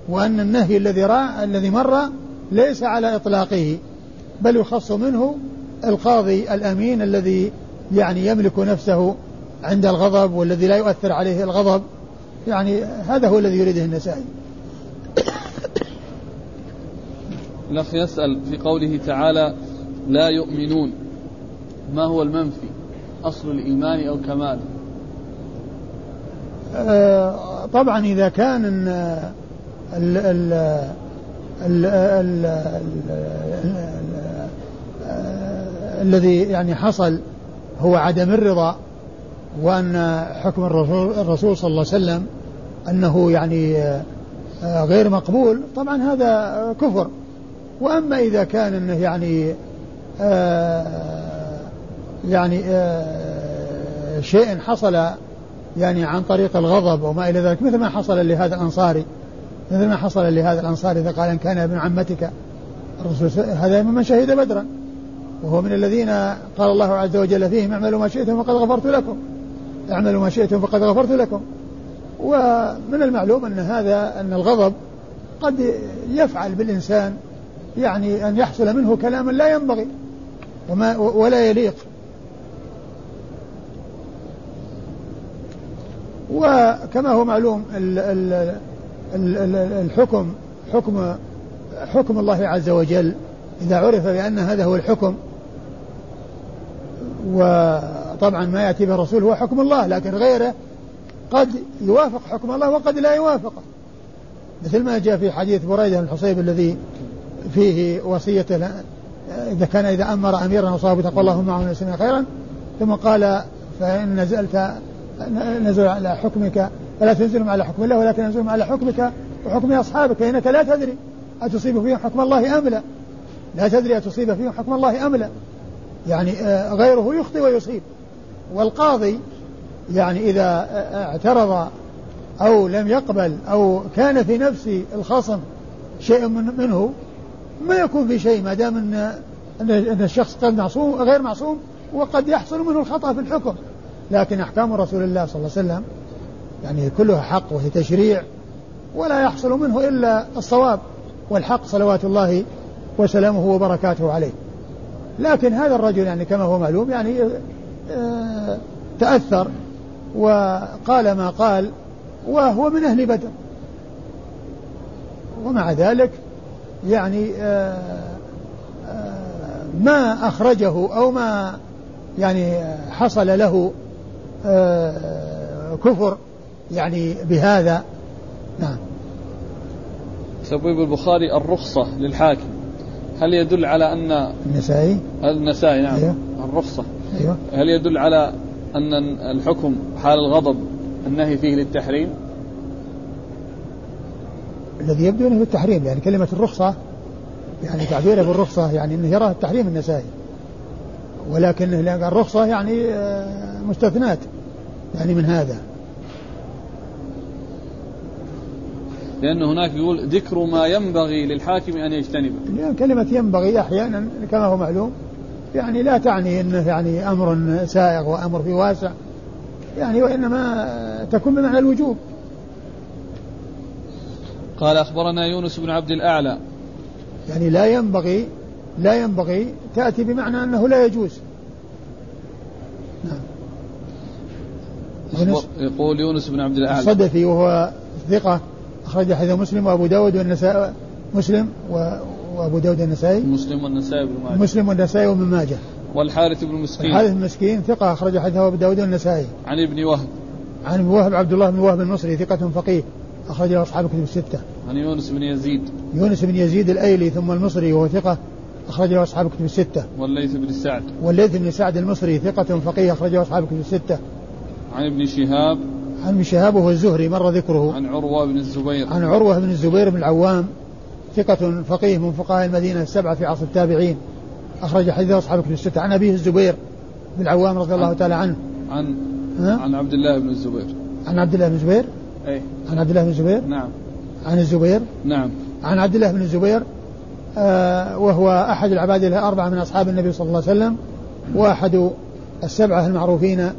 Speaker 2: وأن النهي الذي الذي مر ليس على إطلاقه بل يخص منه القاضي الأمين الذي يعني يملك نفسه عند الغضب والذي لا يؤثر عليه الغضب. يعني هذا هو الذي يريده النسائي.
Speaker 1: الأخ يسأل في قوله تعالى لا يؤمنون. ما هو المنفي؟ أصل الإيمان أو كمال؟
Speaker 2: آه طبعا إذا كان ال ال ال ال ال الذي يعني حصل هو عدم الرضا وأن حكم الرسول, الرسول صلى الله عليه وسلم أنه يعني آه، غير مقبول طبعا هذا كفر. وأما إذا كان أنه يعني آه، يعني آه، شيء حصل يعني عن طريق الغضب وما إلى ذلك مثل ما حصل لهذا الأنصاري مثل ما حصل لهذا الأنصار إذا قال إن كان ابن عمتك الرسول هذا ممن شهد بدرا وهو من الذين قال الله عز وجل فيهم اعملوا ما شئتم فقد غفرت لكم اعملوا ما شئتم فقد غفرت لكم. ومن المعلوم أن هذا أن الغضب قد يفعل بالإنسان يعني أن يحصل منه كلاما لا ينبغي وما ولا يليق. وكما هو معلوم ال ال الحكم حكم حكم الله عز وجل إذا عرف بأن هذا هو الحكم وطبعا ما يأتي به الرسول هو حكم الله لكن غيره قد يوافق حكم الله وقد لا يوافقه. مثل ما جاء في حديث بريدة الحصيب الذي فيه وصية إذا كان إذا أمر أميرا وصاب تقوى اللهم معه خيرا ثم قال فإن نزلت نزل على حكمك فلا تنزلهم على حكم الله ولكن ينزلهم على حكمك وحكم أصحابك فإنك لا تدري أتصيب فيهم حكم الله أم لا. لا تدري أتصيب فيهم حكم الله أم لا. يعني آه، غيره يخطي ويصيب. والقاضي يعني إذا آه، اعترض أو لم يقبل أو كان في نفس الخصم شيء من منه ما يكون في شيء ما دام ان أن الشخص قد معصوم غير معصوم وقد يحصل منه الخطأ في الحكم. لكن أحكام رسول الله صلى الله عليه وسلم يعني كلها حق وهي تشريع ولا يحصل منه إلا الصواب والحق صلوات الله وسلامه وبركاته عليه. لكن هذا الرجل يعني كما هو معلوم يعني آه، تأثر وقال ما قال وهو من أهل بدر. ومع ذلك يعني آه، آه، ما أخرجه أو ما يعني حصل له كفر يعني بهذا. نعم.
Speaker 1: تبويب البخاري الرخصة للحاكم. هل يدل على أن
Speaker 2: النسائي؟
Speaker 1: النسائي نعم. أيوه؟ الرخصة.
Speaker 2: أيوه؟
Speaker 1: هل يدل على أن الحكم حال الغضب النهي فيه للتحريم؟
Speaker 2: الذي يبدو أنه التحريم يعني كلمة الرخصة يعني تعبيره بالرخصة يعني إنه يراه التحريم النسائي. ولكن الرخصة يعني آه، مستثنات يعني من هذا.
Speaker 1: لأن هناك يقول ذكر ما ينبغي للحاكم أن يجتنبه.
Speaker 2: يعني كلمة ينبغي أحيانا كما هو معلوم يعني لا تعني أنه يعني أمر سائغ وأمر في واسع. يعني وإنما تكون بمعنى الوجوب.
Speaker 1: قال أخبرنا يونس بن عبد الأعلى.
Speaker 2: يعني لا ينبغي لا ينبغي تأتي بمعنى أنه لا يجوز.
Speaker 1: يقول يونس بن عبد الأعلى
Speaker 2: الصدفي وهو ثقة أخرج حديث مسلم وأبو داود والنسائي مسلم وأبو داود النسائي
Speaker 1: مسلم والنسائي بن ماجه
Speaker 2: مسلم والنسائي وابن ماجه
Speaker 1: والحارث بن مسكين
Speaker 2: الحارث بن مسكين ثقة أخرج حديثه أبو داود والنسائي
Speaker 1: عن ابن وهب
Speaker 2: عن ابن وهب عبد الله بن وهب المصري ثقة فقيه أخرجه أصحاب الكتب الستة.
Speaker 1: عن يونس بن يزيد.
Speaker 2: يونس بن يزيد الأيلي ثم المصري وهو ثقة أخرجه أصحاب الكتب الستة.
Speaker 1: والليث بن سعد.
Speaker 2: والليث بن سعد المصري ثقة فقيه أخرجه أصحاب الكتب الستة.
Speaker 1: عن ابن شهاب.
Speaker 2: عن ابن شهاب وهو الزهري مر ذكره.
Speaker 1: عن عروة بن الزبير.
Speaker 2: عن عروة بن الزبير بن العوام ثقة فقيه من فقهاء المدينة السبعة في عصر التابعين. أخرج حديث أصحاب الكتب الستة عن أبيه الزبير بن العوام رضي الله تعالى عنه.
Speaker 1: عن عن عبد الله بن الزبير.
Speaker 2: عن عبد الله بن الزبير؟
Speaker 1: أي
Speaker 2: عن عبد الله بن الزبير
Speaker 1: نعم
Speaker 2: عن الزبير
Speaker 1: نعم
Speaker 2: عن عبد الله بن الزبير آه وهو أحد العباد الأربعة من أصحاب النبي صلى الله عليه وسلم وأحد السبعة المعروفين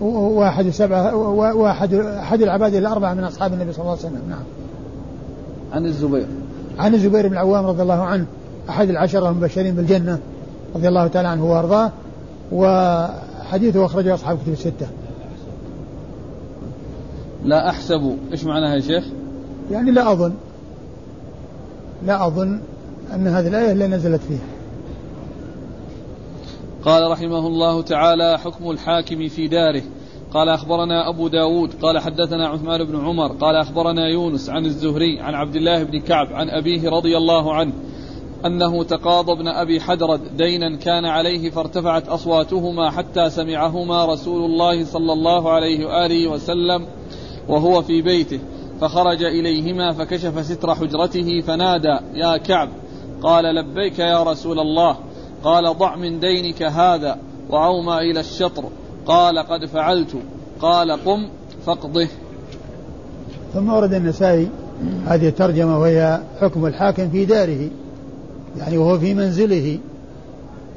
Speaker 2: واحد السبعة واحد أحد العباد الأربعة من أصحاب النبي صلى الله عليه وسلم. نعم.
Speaker 1: عن الزبير.
Speaker 2: عن الزبير بن العوام رضي الله عنه أحد العشرة المبشرين بالجنة رضي الله تعالى عنه وأرضاه وحديثه أخرجه أصحاب كتب الستة.
Speaker 1: لا أحسب. إيش معناها يا شيخ؟
Speaker 2: يعني لا أظن لا أظن أن هذه الآية اللي نزلت فيها.
Speaker 1: قال رحمه الله تعالى حكم الحاكم في داره. قال أخبرنا أبو داود قال حدثنا عثمان بن عمر قال أخبرنا يونس عن الزهري عن عبد الله بن كعب عن أبيه رضي الله عنه أنه تقاضى ابن أبي حدرد دينا كان عليه فارتفعت أصواتهما حتى سمعهما رسول الله صلى الله عليه وآله وسلم وهو في بيته فخرج إليهما فكشف ستر حجرته فنادى يا كعب قال لبيك يا رسول الله قال ضع من دينك هذا وعوما إلى الشطر. قال قد فعلت. قال قم فاقضه.
Speaker 2: ثم ورد النسائي هذه الترجمة وهي حكم الحاكم في داره يعني وهو في منزله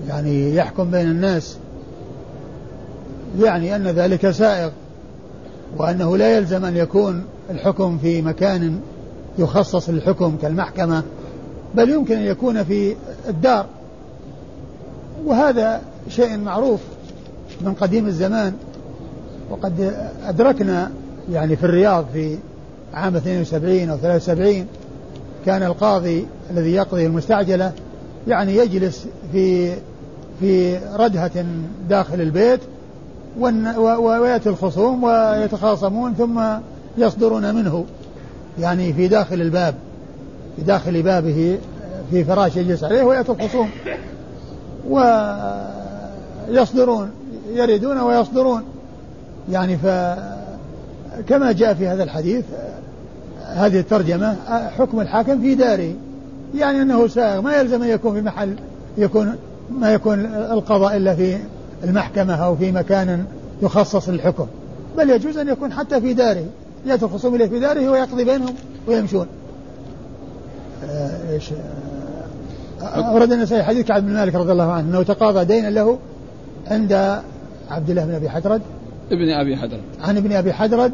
Speaker 2: يعني يحكم بين الناس. يعني أن ذلك سائغ وأنه لا يلزم أن يكون الحكم في مكان يخصص للحكم كالمحكمة بل يمكن أن يكون في الدار. وهذا شيء معروف من قديم الزمان وقد أدركنا يعني في الرياض في عام 72 أو 73 كان القاضي الذي يقضي المستعجلة يعني يجلس في في ردهة داخل البيت ويأتي الخصوم ويتخاصمون ثم يصدرون منه يعني في داخل الباب في داخل بابه في فراش يجلس عليه ويأتي الخصوم. ويصدرون يردون ويصدرون. يعني فكما جاء في هذا الحديث هذه الترجمة حكم الحاكم في داره. يعني أنه سائغ ما يلزم أن يكون في محل يكون ما يكون القضاء إلا في المحكمة أو في مكان يخصص للحكم. بل يجوز أن يكون حتى في داره. يأتي الخصوم إليه في داره ويقضي بينهم ويمشون. آه، إيش؟ أورد النسائي حديث كعب بن مالك رضي الله عنه أنه تقاضى دينا له عند عبد الله بن أبي حدرد
Speaker 1: ابن أبي حدرد
Speaker 2: عن ابن أبي حدرد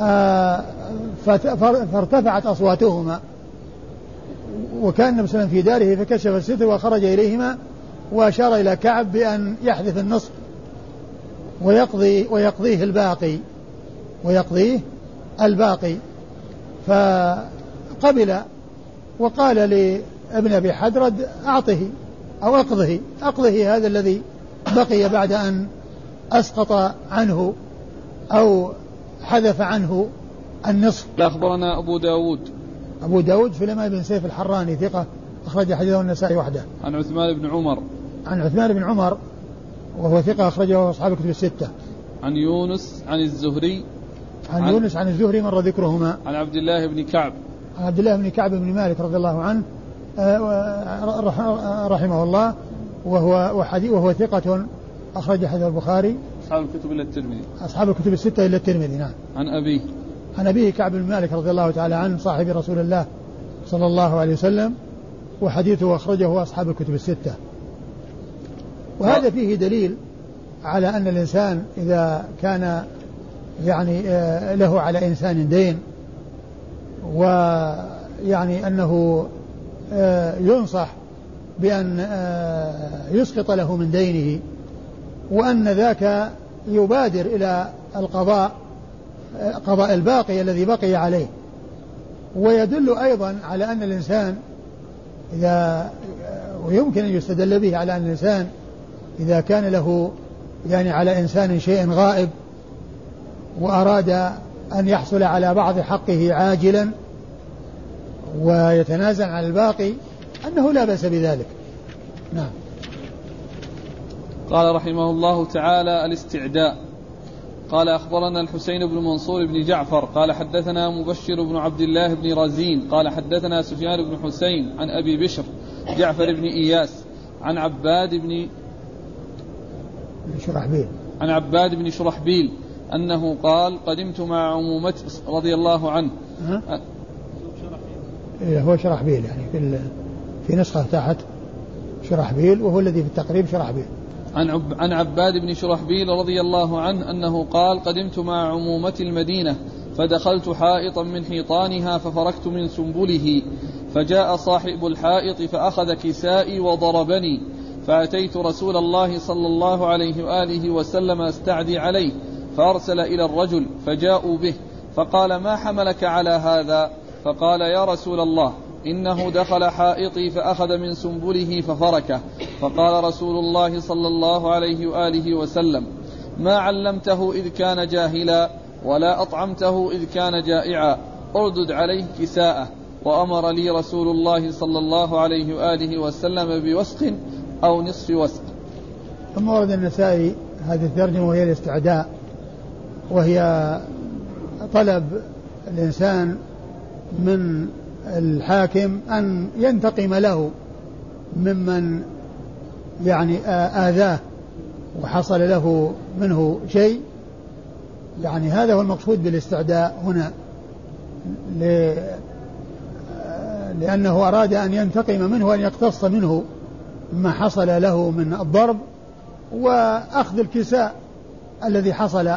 Speaker 2: آه، فارتفعت أصواتهما وكان النبي صلى الله عليه وسلم في داره فكشف الستر وخرج إليهما وأشار إلى كعب بأن يحذف النصف ويقضي ويقضيه الباقي ويقضيه الباقي. فقبل وقال لابن أبي حدرد أعطه أو أقضه. أقضه هذا الذي بقي بعد أن أسقط عنه أو حذف عنه النصف.
Speaker 1: أخبرنا أبو داود.
Speaker 2: أبو داود سليمان بن سيف الحراني ثقة أخرج حديثه النسائي وحده.
Speaker 1: عن عثمان بن عمر.
Speaker 2: عن عثمان بن عمر وهو ثقة أخرجه أصحاب الكتب الستة.
Speaker 1: عن يونس عن الزهري.
Speaker 2: عن, عن يونس عن الزهري مر ذكرهما.
Speaker 1: عن عبد الله بن كعب.
Speaker 2: عن عبد الله بن كعب بن مالك رضي الله عنه رحمه الله وهو وهو ثقة أخرج حديث البخاري.
Speaker 1: أصحاب الكتب إلا الترمذي.
Speaker 2: أصحاب الكتب الستة إلا الترمذي نعم.
Speaker 1: عن أبيه.
Speaker 2: عن أبيه كعب بن مالك رضي الله تعالى عنه صاحب رسول الله صلى الله عليه وسلم وحديثه أخرجه أصحاب الكتب الستة. وهذا فيه دليل على أن الإنسان إذا كان يعني آه، له على إنسان دين ويعني أنه آه، ينصح بأن آه، يسقط له من دينه وأن ذاك يبادر إلى القضاء قضاء الباقي الذي بقي عليه. ويدل أيضا على أن الإنسان إذا ويمكن أن يستدل به على أن الإنسان إذا كان له يعني على إنسان شيء غائب وأراد أن يحصل على بعض حقه عاجلا ويتنازل عن الباقي أنه لا بأس بذلك. نعم.
Speaker 1: قال رحمه الله تعالى الاستعداء. قال أخبرنا الحسين بن منصور بن جعفر. قال حدثنا مبشر بن عبد الله بن رزين. قال حدثنا سفيان بن حسين عن أبي بشر جعفر بن إياس عن عباد بن
Speaker 2: شرحبيل.
Speaker 1: عن عباد بن شرحبيل أنه قال قدمت مع عمومة رضي الله عنه.
Speaker 2: أه؟ هو شرحبيل يعني في في نسخة تحت شرحبيل وهو الذي في التقريب شرحبيل
Speaker 1: عن عن عباد بن شرحبيل رضي الله عنه أنه قال قدمت مع عمومة المدينة فدخلت حائطا من حيطانها ففركت من سنبله فجاء صاحب الحائط فأخذ كسائي وضربني فأتيت رسول الله صلى الله عليه وآله وسلم أستعدي عليه فأرسل إلى الرجل فجاءوا به فقال ما حملك على هذا؟ فقال يا رسول الله إنه دخل حائطي فأخذ من سنبله ففركه. فقال رسول الله صلى الله عليه وآله وسلم ما علمته إذ كان جاهلا ولا أطعمته إذ كان جائعا. أردد عليه كساءه. وأمر لي رسول الله صلى الله عليه وآله وسلم بوسق أو نصف وسق.
Speaker 2: ثم ورد النسائي هذه الترجمة وهي الاستعداء وهي طلب الإنسان من الحاكم أن ينتقم له ممن يعني آذاه وحصل له منه شيء. يعني هذا هو المقصود بالاستعداء هنا. لأنه أراد أن ينتقم منه وأن يقتص منه ما حصل له من الضرب وأخذ الكساء الذي حصل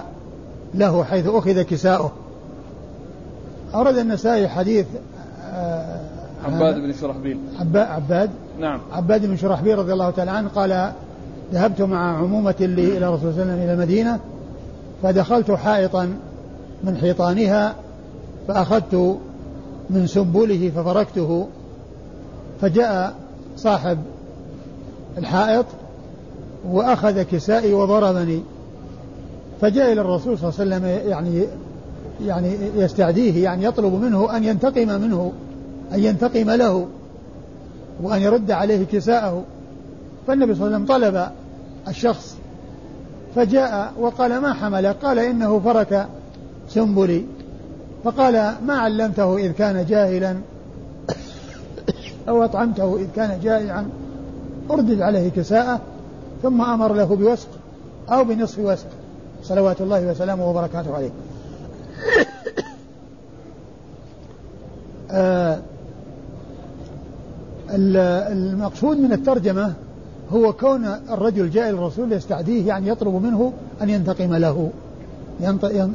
Speaker 2: له حيث أخذ كساؤه. أورد النسائي حديث
Speaker 1: آه، عباد بن شرحبيل.
Speaker 2: عباد.
Speaker 1: نعم.
Speaker 2: عباد بن شرحبيل رضي الله تعالى عنه قال ذهبت مع عمومة لي إلى رسول الله صلى الله عليه وسلم إلى المدينة فدخلت حائطا من حيطانها فأخذت من سنبله ففركته فجاء صاحب الحائط وأخذ كسائي وضربني فجاء إلى الرسول صلى الله عليه وسلم يعني يعني يستعديه يعني يطلب منه أن ينتقم منه أن ينتقم له وأن يرد عليه كساءه. فالنبي صلى الله عليه وسلم طلب الشخص فجاء وقال ما حمله؟ قال إنه فرك سنبلي. فقال ما علمته إذ كان جاهلا؟ أو أطعمته إذ كان جائعا؟ أردد عليه كساءه ثم أمر له بوسق أو بنصف وسق. صلوات الله وسلامه وبركاته عليه. المقصود من الترجمة هو كون الرجل جاء الرسول يستعديه يعني يطلب منه أن ينتقم له.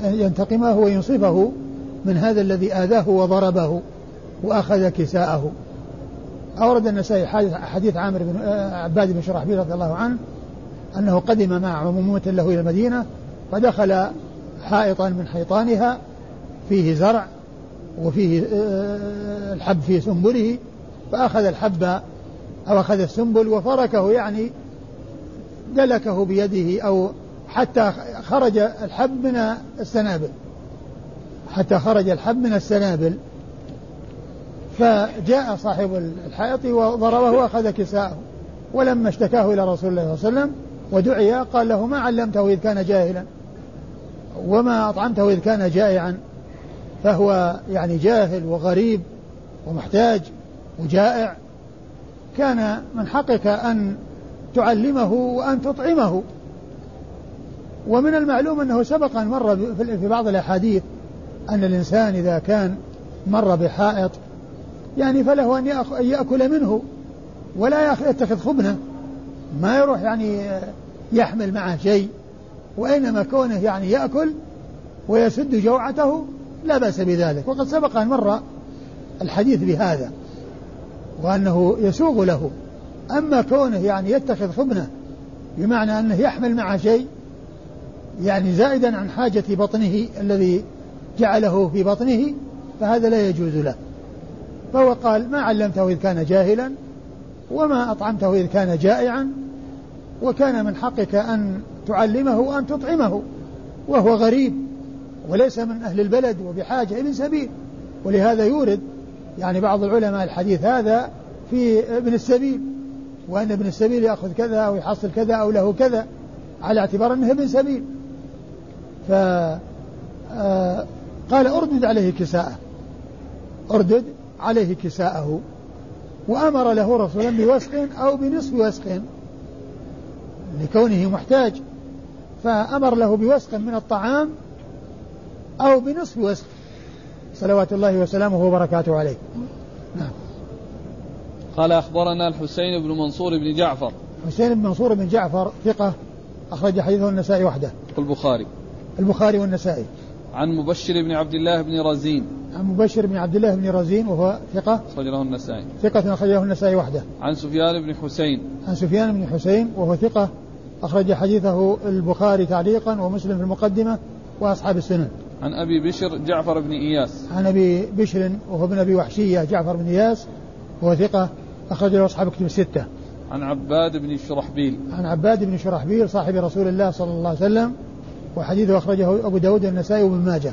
Speaker 2: ينتقمه وينصفه من هذا الذي آذاه وضربه وأخذ كساءه. أورد النسائي حديث عامر بن آه، عباد بن شرحبيل رضي الله عنه أنه قدم مع عمومة له إلى المدينة فدخل حائطا من حيطانها فيه زرع وفيه آه، الحب في سنبله فأخذ الحب أو أخذ السنبل وفركه يعني دلكه بيده أو حتى خرج الحب من السنابل. حتى خرج الحب من السنابل. فجاء صاحب الحائط وضربه وأخذ كساءه. ولما اشتكاه إلى رسول الله صلى الله عليه وسلم ودعي قال له ما علمته إذ كان جاهلا. وما أطعمته إذ كان جائعا فهو يعني جاهل وغريب ومحتاج وجائع. كان من حقك أن تعلمه وأن تطعمه. ومن المعلوم أنه سبق أن مر في بعض الأحاديث أن الإنسان إذا كان مر بحائط يعني فله أن يأكل منه ولا يتخذ خبنة ما يروح يعني يحمل معه شيء. وإنما كونه يعني يأكل ويسد جوعته لا بأس بذلك. وقد سبق أن مر الحديث بهذا وأنه يسوغ له. أما كونه يعني يتخذ خبنة بمعنى أنه يحمل معه شيء يعني زائدا عن حاجة بطنه الذي جعله في بطنه فهذا لا يجوز له. فهو قال ما علمته إذ كان جاهلا وما أطعمته إذ كان جائعا وكان من حقك أن تعلمه وأن تطعمه وهو غريب وليس من أهل البلد وبحاجة ابن سبيل. ولهذا يورد يعني بعض العلماء الحديث هذا في ابن السبيل وأن ابن السبيل يأخذ كذا أو يحصل كذا أو له كذا على اعتبار أنه ابن سبيل. ف آه، قال أردد عليه كساءه. أردد عليه كساءه. وأمر له رسولا بوسق أو بنصف وسق. لكونه محتاج فأمر له بوسق من الطعام أو بنصف وسق. صلوات الله وسلامه وبركاته عليه. نعم.
Speaker 1: قال أخبرنا الحسين بن منصور بن جعفر.
Speaker 2: حسين بن منصور بن جعفر ثقة أخرج حديثه النسائي وحده.
Speaker 1: البخاري.
Speaker 2: البخاري والنسائي.
Speaker 1: عن مبشر بن عبد الله بن رزين.
Speaker 2: عن مبشر بن عبد الله بن رزين وهو ثقة.
Speaker 1: أخرجه النسائي.
Speaker 2: ثقة أخرجه النسائي وحده.
Speaker 1: عن سفيان بن حسين.
Speaker 2: عن سفيان بن حسين وهو ثقة. أخرج حديثه البخاري تعليقا ومسلم في المقدمة وأصحاب السنن.
Speaker 1: عن أبي بشر جعفر بن إياس.
Speaker 2: عن أبي بشر وهو ابن أبي وحشية جعفر بن إياس وهو ثقة. أخرج له أصحاب كتب الستة.
Speaker 1: عن عباد بن شرحبيل.
Speaker 2: عن عباد بن شرحبيل صاحب رسول الله صلى الله عليه وسلم وحديثه أخرجه أبو داود النسائي وابن ماجه.